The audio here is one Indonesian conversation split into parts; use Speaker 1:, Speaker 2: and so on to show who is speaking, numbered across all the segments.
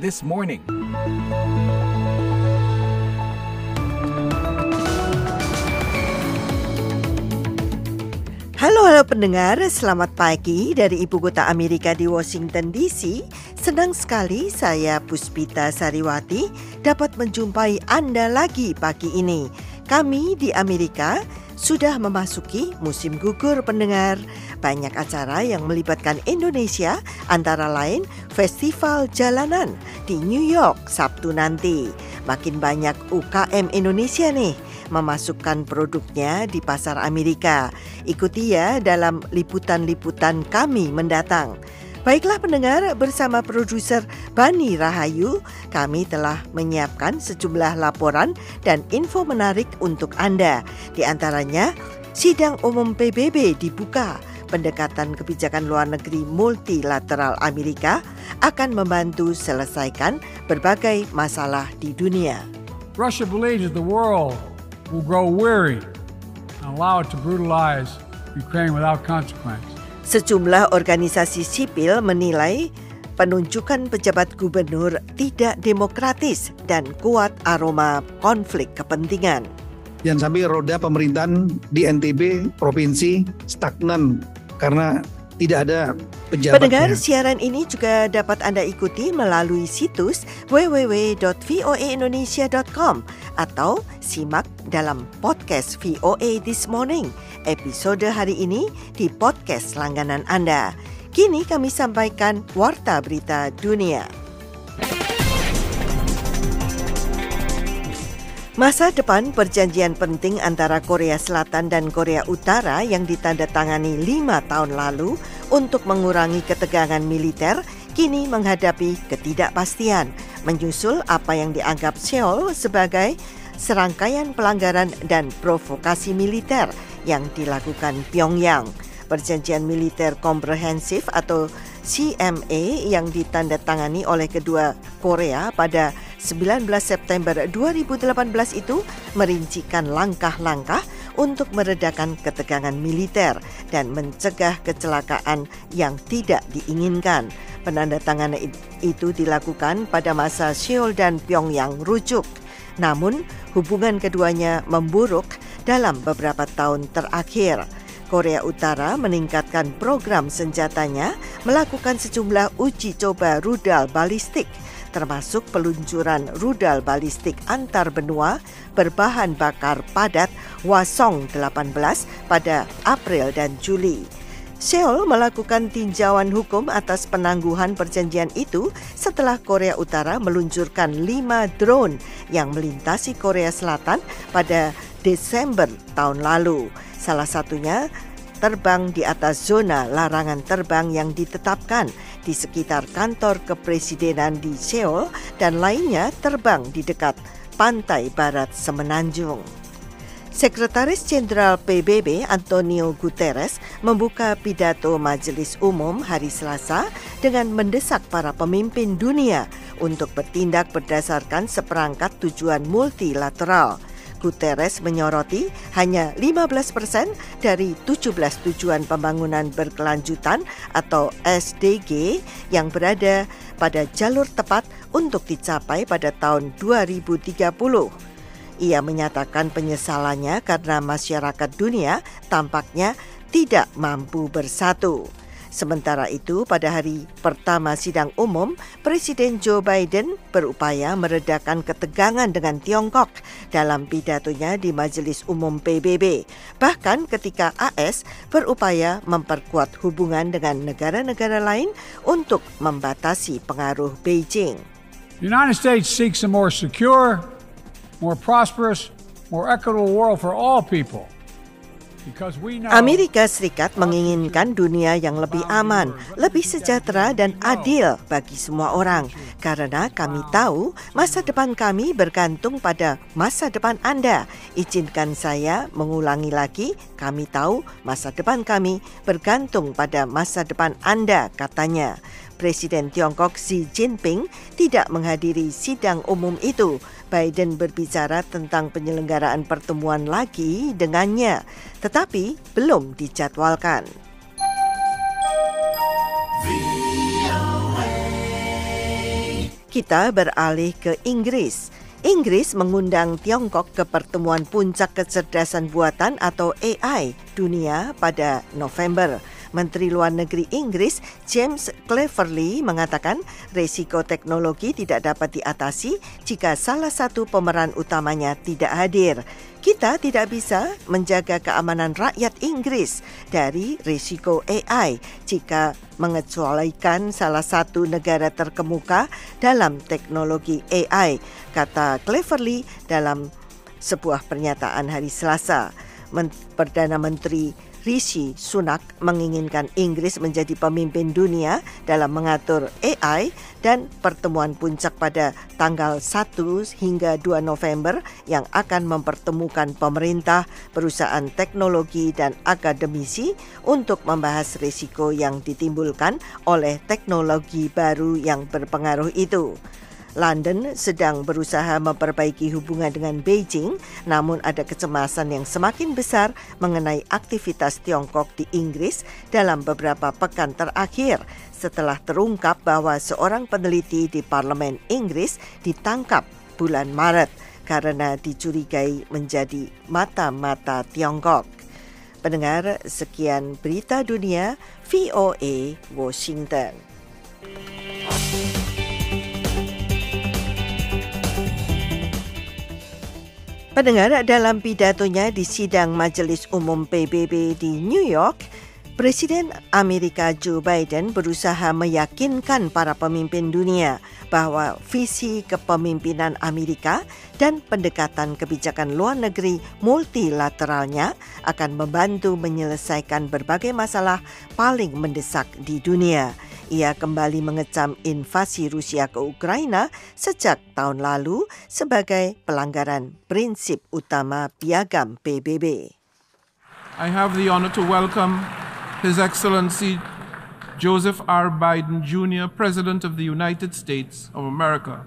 Speaker 1: This Morning.
Speaker 2: Halo halo pendengar, selamat pagi dari Ibu Kota Amerika di Washington DC. Senang sekali saya Puspita Sariwati dapat menjumpai Anda lagi pagi ini. Kami di Amerika sudah memasuki musim gugur pendengar. Banyak acara yang melibatkan Indonesia antara lain Festival Jalanan di New York Sabtu nanti. Makin banyak UKM Indonesia nih memasukkan produknya di pasar Amerika. Ikuti ya dalam liputan-liputan kami mendatang. Baiklah pendengar, bersama produser Bani Rahayu, kami telah menyiapkan sejumlah laporan dan info menarik untuk Anda. Di antaranya, sidang umum PBB dibuka. Pendekatan kebijakan luar negeri multilateral Amerika akan membantu selesaikan berbagai masalah di dunia.
Speaker 3: Russia believes the world will grow weary and allow it to brutalize Ukraine without consequence.
Speaker 2: Sejumlah organisasi sipil menilai penunjukan pejabat gubernur tidak demokratis dan kuat aroma konflik kepentingan.
Speaker 4: Jangan sampai roda pemerintahan di NTB provinsi stagnan karena tidak ada pejabatnya.
Speaker 2: Pendengar siaran ini juga dapat Anda ikuti melalui situs www.voaindonesia.com atau simak dalam podcast VOA This Morning. Episode hari ini di podcast langganan Anda. Kini kami sampaikan warta berita dunia. Masa depan perjanjian penting antara Korea Selatan dan Korea Utara yang ditandatangani lima tahun lalu untuk mengurangi ketegangan militer kini menghadapi ketidakpastian menyusul apa yang dianggap Seoul sebagai serangkaian pelanggaran dan provokasi militer yang dilakukan Pyongyang. Perjanjian militer komprehensif atau CMA yang ditandatangani oleh kedua Korea pada 19 September 2018 itu merincikan langkah-langkah untuk meredakan ketegangan militer dan mencegah kecelakaan yang tidak diinginkan. Penandatanganan itu dilakukan pada masa Seoul dan Pyongyang rujuk. Namun, hubungan keduanya memburuk dalam beberapa tahun terakhir. Korea Utara meningkatkan program senjatanya, melakukan sejumlah uji coba rudal balistik, termasuk peluncuran rudal balistik antar benua berbahan bakar padat Wasong 18 pada April dan Juli. Seoul melakukan tinjauan hukum atas penangguhan perjanjian itu setelah Korea Utara meluncurkan lima drone yang melintasi Korea Selatan pada Desember tahun lalu. Salah satunya terbang di atas zona larangan terbang yang ditetapkan di sekitar kantor kepresidenan di Seoul dan lainnya terbang di dekat pantai barat Semenanjung. Sekretaris Jenderal PBB Antonio Guterres membuka pidato Majelis Umum hari Selasa dengan mendesak para pemimpin dunia untuk bertindak berdasarkan seperangkat tujuan multilateral – Guterres menyoroti hanya 15 persen dari 17 tujuan pembangunan berkelanjutan atau SDG yang berada pada jalur tepat untuk dicapai pada tahun 2030. Ia menyatakan penyesalannya karena masyarakat dunia tampaknya tidak mampu bersatu. Sementara itu, pada hari pertama sidang umum, Presiden Joe Biden berupaya meredakan ketegangan dengan Tiongkok dalam pidatonya di Majelis Umum PBB. Bahkan ketika AS berupaya memperkuat hubungan dengan negara-negara lain untuk membatasi pengaruh Beijing.
Speaker 3: The United States seeks a more secure, more prosperous, more equitable world for all people.
Speaker 2: Amerika Serikat menginginkan dunia yang lebih aman, lebih sejahtera dan adil bagi semua orang. Karena kami tahu masa depan kami bergantung pada masa depan Anda. Izinkan saya mengulangi lagi, kami tahu masa depan kami bergantung pada masa depan Anda, katanya. Presiden Tiongkok Xi Jinping tidak menghadiri sidang umum itu. Biden berbicara tentang penyelenggaraan pertemuan lagi dengannya, tetapi belum dijadwalkan. Kita beralih ke Inggris. Inggris mengundang Tiongkok ke pertemuan puncak kecerdasan buatan atau AI dunia pada November. Menteri Luar Negeri Inggris James Cleverly mengatakan resiko teknologi tidak dapat diatasi jika salah satu pemeran utamanya tidak hadir. Kita tidak bisa menjaga keamanan rakyat Inggris dari risiko AI jika mengecualikan salah satu negara terkemuka dalam teknologi AI, kata Cleverly dalam sebuah pernyataan hari Selasa. Perdana Menteri Rishi Sunak menginginkan Inggris menjadi pemimpin dunia dalam mengatur AI dan pertemuan puncak pada tanggal 1 hingga 2 November yang akan mempertemukan pemerintah, perusahaan teknologi dan akademisi untuk membahas risiko yang ditimbulkan oleh teknologi baru yang berpengaruh itu. London sedang berusaha memperbaiki hubungan dengan Beijing, namun ada kecemasan yang semakin besar mengenai aktivitas Tiongkok di Inggris dalam beberapa pekan terakhir setelah terungkap bahwa seorang peneliti di parlemen Inggris ditangkap bulan Maret karena dicurigai menjadi mata-mata Tiongkok. Pendengar, sekian berita dunia VOA Washington. Pendengar dalam pidatonya di sidang Majelis Umum PBB di New York, Presiden Amerika Joe Biden berusaha meyakinkan para pemimpin dunia bahwa visi kepemimpinan Amerika dan pendekatan kebijakan luar negeri multilateralnya akan membantu menyelesaikan berbagai masalah paling mendesak di dunia. Ia kembali mengecam invasi Rusia ke Ukraina sejak tahun lalu sebagai pelanggaran prinsip utama piagam PBB.
Speaker 1: I have the honor to welcome His Excellency Joseph R. Biden Jr., President of the United States of America.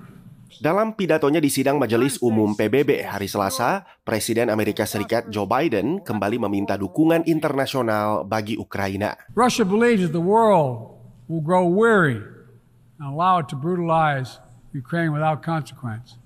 Speaker 5: Dalam pidatonya di sidang Majelis Umum PBB hari Selasa, Presiden Amerika Serikat Joe Biden kembali meminta dukungan internasional bagi Ukraina.
Speaker 3: Russia believes the world will grow weary and allow it to brutalize Ukraine without consequence.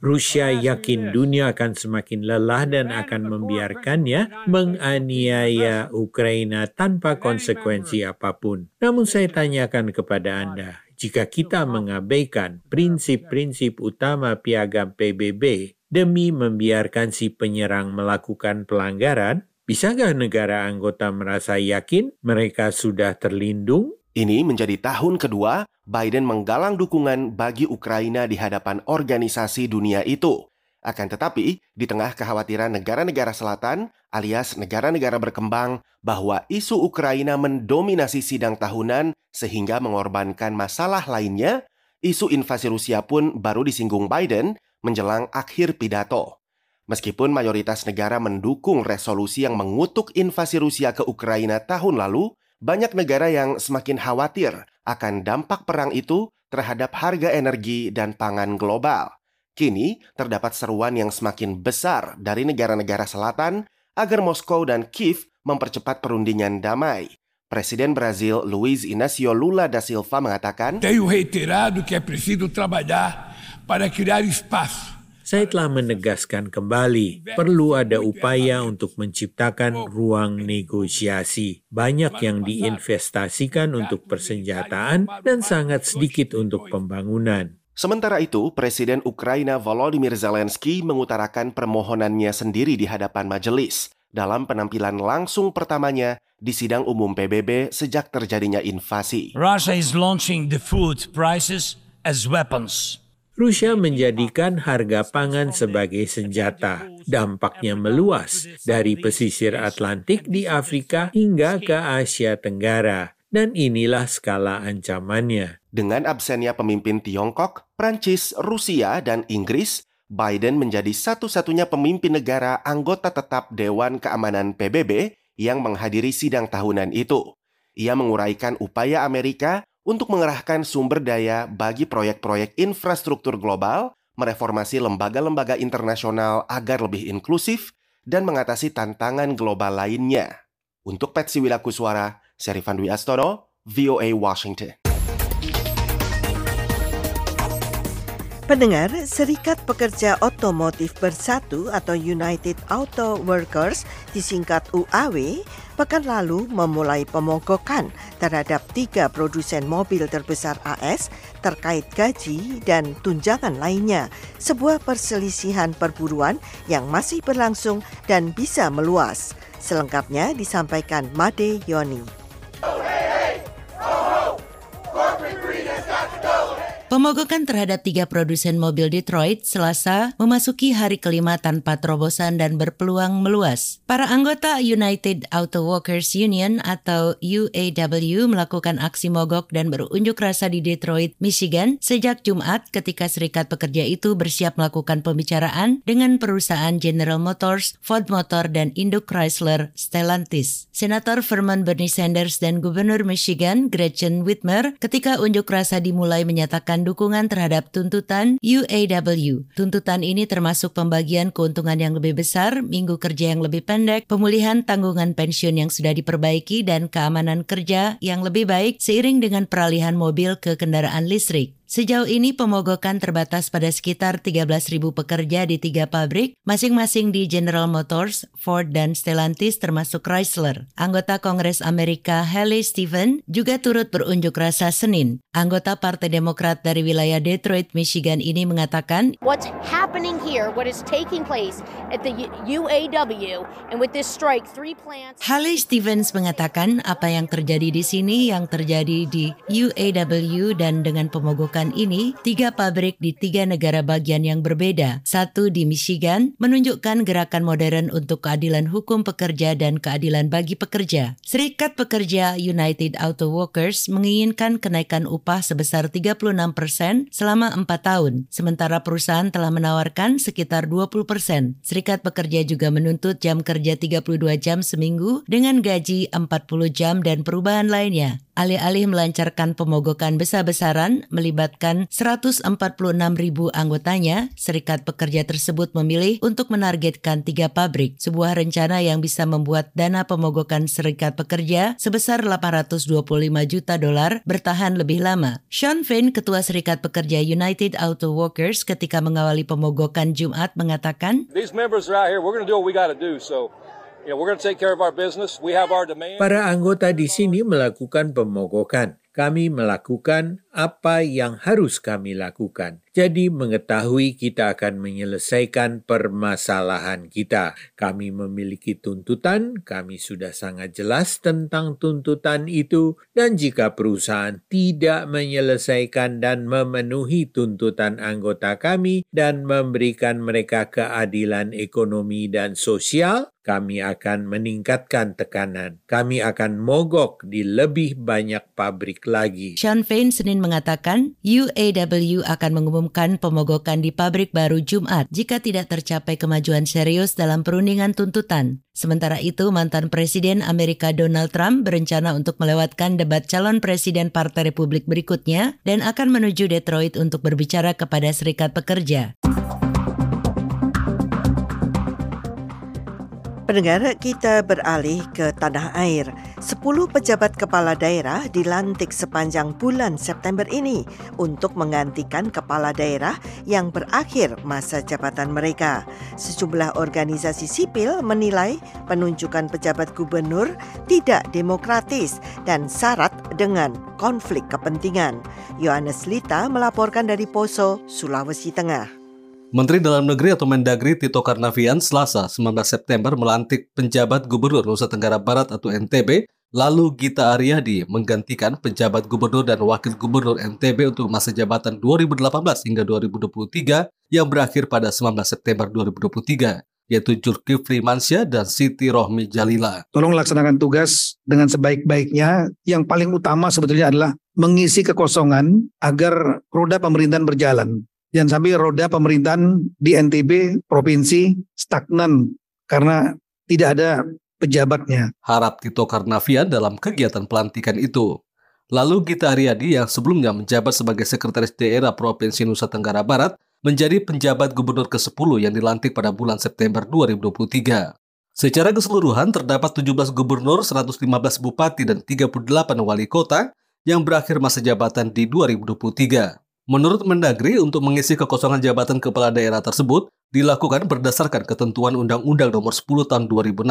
Speaker 6: Rusia yakin dunia akan semakin lelah dan akan membiarkannya menganiaya Ukraina tanpa konsekuensi apa pun. Namun saya tanyakan kepada Anda, jika kita mengabaikan prinsip-prinsip utama piagam PBB demi membiarkan si penyerang melakukan pelanggaran, bisakah negara anggota merasa yakin mereka sudah terlindung
Speaker 5: ini menjadi tahun kedua Biden menggalang dukungan bagi Ukraina di hadapan organisasi dunia itu. Akan tetapi, di tengah kekhawatiran negara-negara selatan alias negara-negara berkembang bahwa isu Ukraina mendominasi sidang tahunan sehingga mengorbankan masalah lainnya, isu invasi Rusia pun baru disinggung Biden menjelang akhir pidato. Meskipun mayoritas negara mendukung resolusi yang mengutuk invasi Rusia ke Ukraina tahun lalu, banyak negara yang semakin khawatir akan dampak perang itu terhadap harga energi dan pangan global. Kini terdapat seruan yang semakin besar dari negara-negara selatan agar Moskow dan Kiev mempercepat perundingan damai. Presiden Brazil Luiz Inácio Lula da Silva mengatakan,
Speaker 7: Tenho reiterado que é preciso trabalhar para criar espaço
Speaker 6: saya telah menegaskan kembali perlu ada upaya untuk menciptakan ruang negosiasi. Banyak yang diinvestasikan untuk persenjataan dan sangat sedikit untuk pembangunan.
Speaker 5: Sementara itu, Presiden Ukraina Volodymyr Zelensky mengutarakan permohonannya sendiri di hadapan majelis dalam penampilan langsung pertamanya di sidang umum PBB sejak terjadinya invasi.
Speaker 7: Russia is launching the food prices as weapons.
Speaker 6: Rusia menjadikan harga pangan sebagai senjata. Dampaknya meluas dari pesisir Atlantik di Afrika hingga ke Asia Tenggara. Dan inilah skala ancamannya.
Speaker 5: Dengan absennya pemimpin Tiongkok, Prancis, Rusia, dan Inggris, Biden menjadi satu-satunya pemimpin negara anggota tetap Dewan Keamanan PBB yang menghadiri sidang tahunan itu. Ia menguraikan upaya Amerika untuk mengerahkan sumber daya bagi proyek-proyek infrastruktur global, mereformasi lembaga-lembaga internasional agar lebih inklusif, dan mengatasi tantangan global lainnya. Untuk Petsi Wilaku Suara, Serifan Dwi Astono, VOA Washington.
Speaker 2: Pendengar, Serikat Pekerja Otomotif Bersatu atau United Auto Workers disingkat UAW pekan lalu memulai pemogokan terhadap tiga produsen mobil terbesar AS terkait gaji dan tunjangan lainnya, sebuah perselisihan perburuan yang masih berlangsung dan bisa meluas. Selengkapnya disampaikan Made Yoni.
Speaker 8: Pemogokan terhadap tiga produsen mobil Detroit selasa memasuki hari kelima tanpa terobosan dan berpeluang meluas. Para anggota United Auto Workers Union atau UAW melakukan aksi mogok dan berunjuk rasa di Detroit, Michigan sejak Jumat ketika serikat pekerja itu bersiap melakukan pembicaraan dengan perusahaan General Motors, Ford Motor, dan Induk Chrysler Stellantis. Senator Vermont Bernie Sanders dan Gubernur Michigan Gretchen Whitmer ketika unjuk rasa dimulai menyatakan dukungan terhadap tuntutan UAW. Tuntutan ini termasuk pembagian keuntungan yang lebih besar, minggu kerja yang lebih pendek, pemulihan tanggungan pensiun yang sudah diperbaiki, dan keamanan kerja yang lebih baik seiring dengan peralihan mobil ke kendaraan listrik. Sejauh ini pemogokan terbatas pada sekitar 13.000 pekerja di tiga pabrik, masing-masing di General Motors, Ford, dan Stellantis termasuk Chrysler. Anggota Kongres Amerika Haley Stephen juga turut berunjuk rasa Senin. Anggota Partai Demokrat dari wilayah Detroit, Michigan ini mengatakan,
Speaker 9: What's happening here, what is taking place at the UAW, and with this strike, three plants...
Speaker 8: Haley Stevens mengatakan apa yang terjadi di sini yang terjadi di UAW dan dengan pemogokan pekan ini, tiga pabrik di tiga negara bagian yang berbeda. Satu di Michigan, menunjukkan gerakan modern untuk keadilan hukum pekerja dan keadilan bagi pekerja. Serikat Pekerja United Auto Workers menginginkan kenaikan upah sebesar 36 persen selama empat tahun, sementara perusahaan telah menawarkan sekitar 20 persen. Serikat Pekerja juga menuntut jam kerja 32 jam seminggu dengan gaji 40 jam dan perubahan lainnya. Alih-alih melancarkan pemogokan besar-besaran melibatkan 146 ribu anggotanya, serikat pekerja tersebut memilih untuk menargetkan tiga pabrik, sebuah rencana yang bisa membuat dana pemogokan serikat pekerja sebesar 825 juta dolar bertahan lebih lama. Sean Finn, Ketua Serikat Pekerja United Auto Workers ketika mengawali pemogokan Jumat mengatakan,
Speaker 10: These
Speaker 6: Para anggota di sini melakukan pemogokan. Kami melakukan apa yang harus kami lakukan. Jadi mengetahui kita akan menyelesaikan permasalahan kita. Kami memiliki tuntutan, kami sudah sangat jelas tentang tuntutan itu, dan jika perusahaan tidak menyelesaikan dan memenuhi tuntutan anggota kami dan memberikan mereka keadilan ekonomi dan sosial, kami akan meningkatkan tekanan. Kami akan mogok di lebih banyak pabrik lagi.
Speaker 8: Sean Fain Senin mengatakan UAW akan mengumumkan pemogokan di pabrik baru Jumat jika tidak tercapai kemajuan serius dalam perundingan tuntutan. Sementara itu, mantan Presiden Amerika Donald Trump berencana untuk melewatkan debat calon presiden Partai Republik berikutnya dan akan menuju Detroit untuk berbicara kepada serikat pekerja.
Speaker 2: Pendengar, kita beralih ke tanah air. Sepuluh pejabat kepala daerah dilantik sepanjang bulan September ini untuk menggantikan kepala daerah yang berakhir masa jabatan mereka. Sejumlah organisasi sipil menilai penunjukan pejabat gubernur tidak demokratis dan syarat dengan konflik kepentingan. Yohanes Lita melaporkan dari Poso, Sulawesi Tengah.
Speaker 11: Menteri Dalam Negeri atau Mendagri Tito Karnavian Selasa 19 September melantik penjabat Gubernur Nusa Tenggara Barat atau NTB, lalu Gita Aryadi menggantikan penjabat Gubernur dan Wakil Gubernur NTB untuk masa jabatan 2018 hingga 2023 yang berakhir pada 19 September 2023 yaitu Julkifli Mansyah dan Siti Rohmi Jalila.
Speaker 4: Tolong laksanakan tugas dengan sebaik-baiknya. Yang paling utama sebetulnya adalah mengisi kekosongan agar roda pemerintahan berjalan. Jangan sampai roda pemerintahan di NTB provinsi stagnan karena tidak ada pejabatnya.
Speaker 11: Harap Tito Karnavian dalam kegiatan pelantikan itu. Lalu Gita Aryadi yang sebelumnya menjabat sebagai Sekretaris Daerah Provinsi Nusa Tenggara Barat menjadi penjabat gubernur ke-10 yang dilantik pada bulan September 2023. Secara keseluruhan terdapat 17 gubernur, 115 bupati, dan 38 wali kota yang berakhir masa jabatan di 2023. Menurut Mendagri, untuk mengisi kekosongan jabatan kepala daerah tersebut dilakukan berdasarkan ketentuan Undang-Undang Nomor 10 Tahun 2016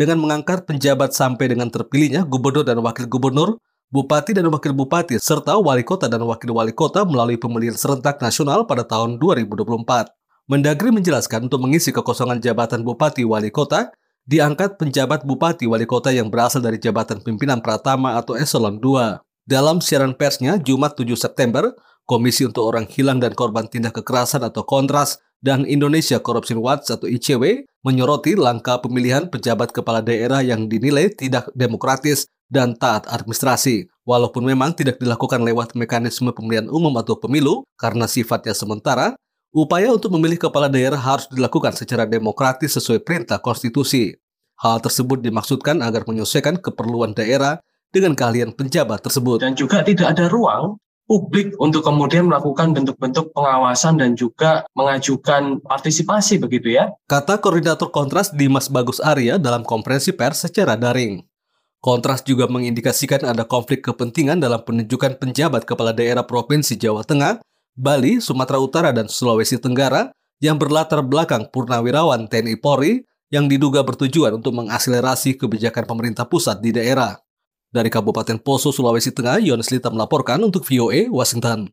Speaker 11: dengan mengangkat penjabat sampai dengan terpilihnya gubernur dan wakil gubernur, bupati dan wakil bupati, serta wali kota dan wakil wali kota melalui pemilihan serentak nasional pada tahun 2024. Mendagri menjelaskan untuk mengisi kekosongan jabatan bupati wali kota, diangkat penjabat bupati wali kota yang berasal dari jabatan pimpinan Pratama atau Eselon 2. Dalam siaran persnya Jumat 7 September, Komisi untuk Orang Hilang dan Korban Tindak Kekerasan atau Kontras dan Indonesia Corruption Watch atau ICW menyoroti langkah pemilihan pejabat kepala daerah yang dinilai tidak demokratis dan taat administrasi. Walaupun memang tidak dilakukan lewat mekanisme pemilihan umum atau pemilu karena sifatnya sementara, upaya untuk memilih kepala daerah harus dilakukan secara demokratis sesuai perintah konstitusi. Hal tersebut dimaksudkan agar menyesuaikan keperluan daerah dengan keahlian penjabat tersebut.
Speaker 12: Dan juga tidak ada ruang publik untuk kemudian melakukan bentuk-bentuk pengawasan dan juga mengajukan partisipasi begitu ya.
Speaker 11: Kata koordinator Kontras Dimas Bagus Arya dalam konferensi pers secara daring. Kontras juga mengindikasikan ada konflik kepentingan dalam penunjukan penjabat kepala daerah Provinsi Jawa Tengah, Bali, Sumatera Utara, dan Sulawesi Tenggara yang berlatar belakang purnawirawan TNI Polri yang diduga bertujuan untuk mengakselerasi kebijakan pemerintah pusat di daerah. Dari Kabupaten Poso, Sulawesi Tengah, Yones Lita melaporkan untuk VOA Washington.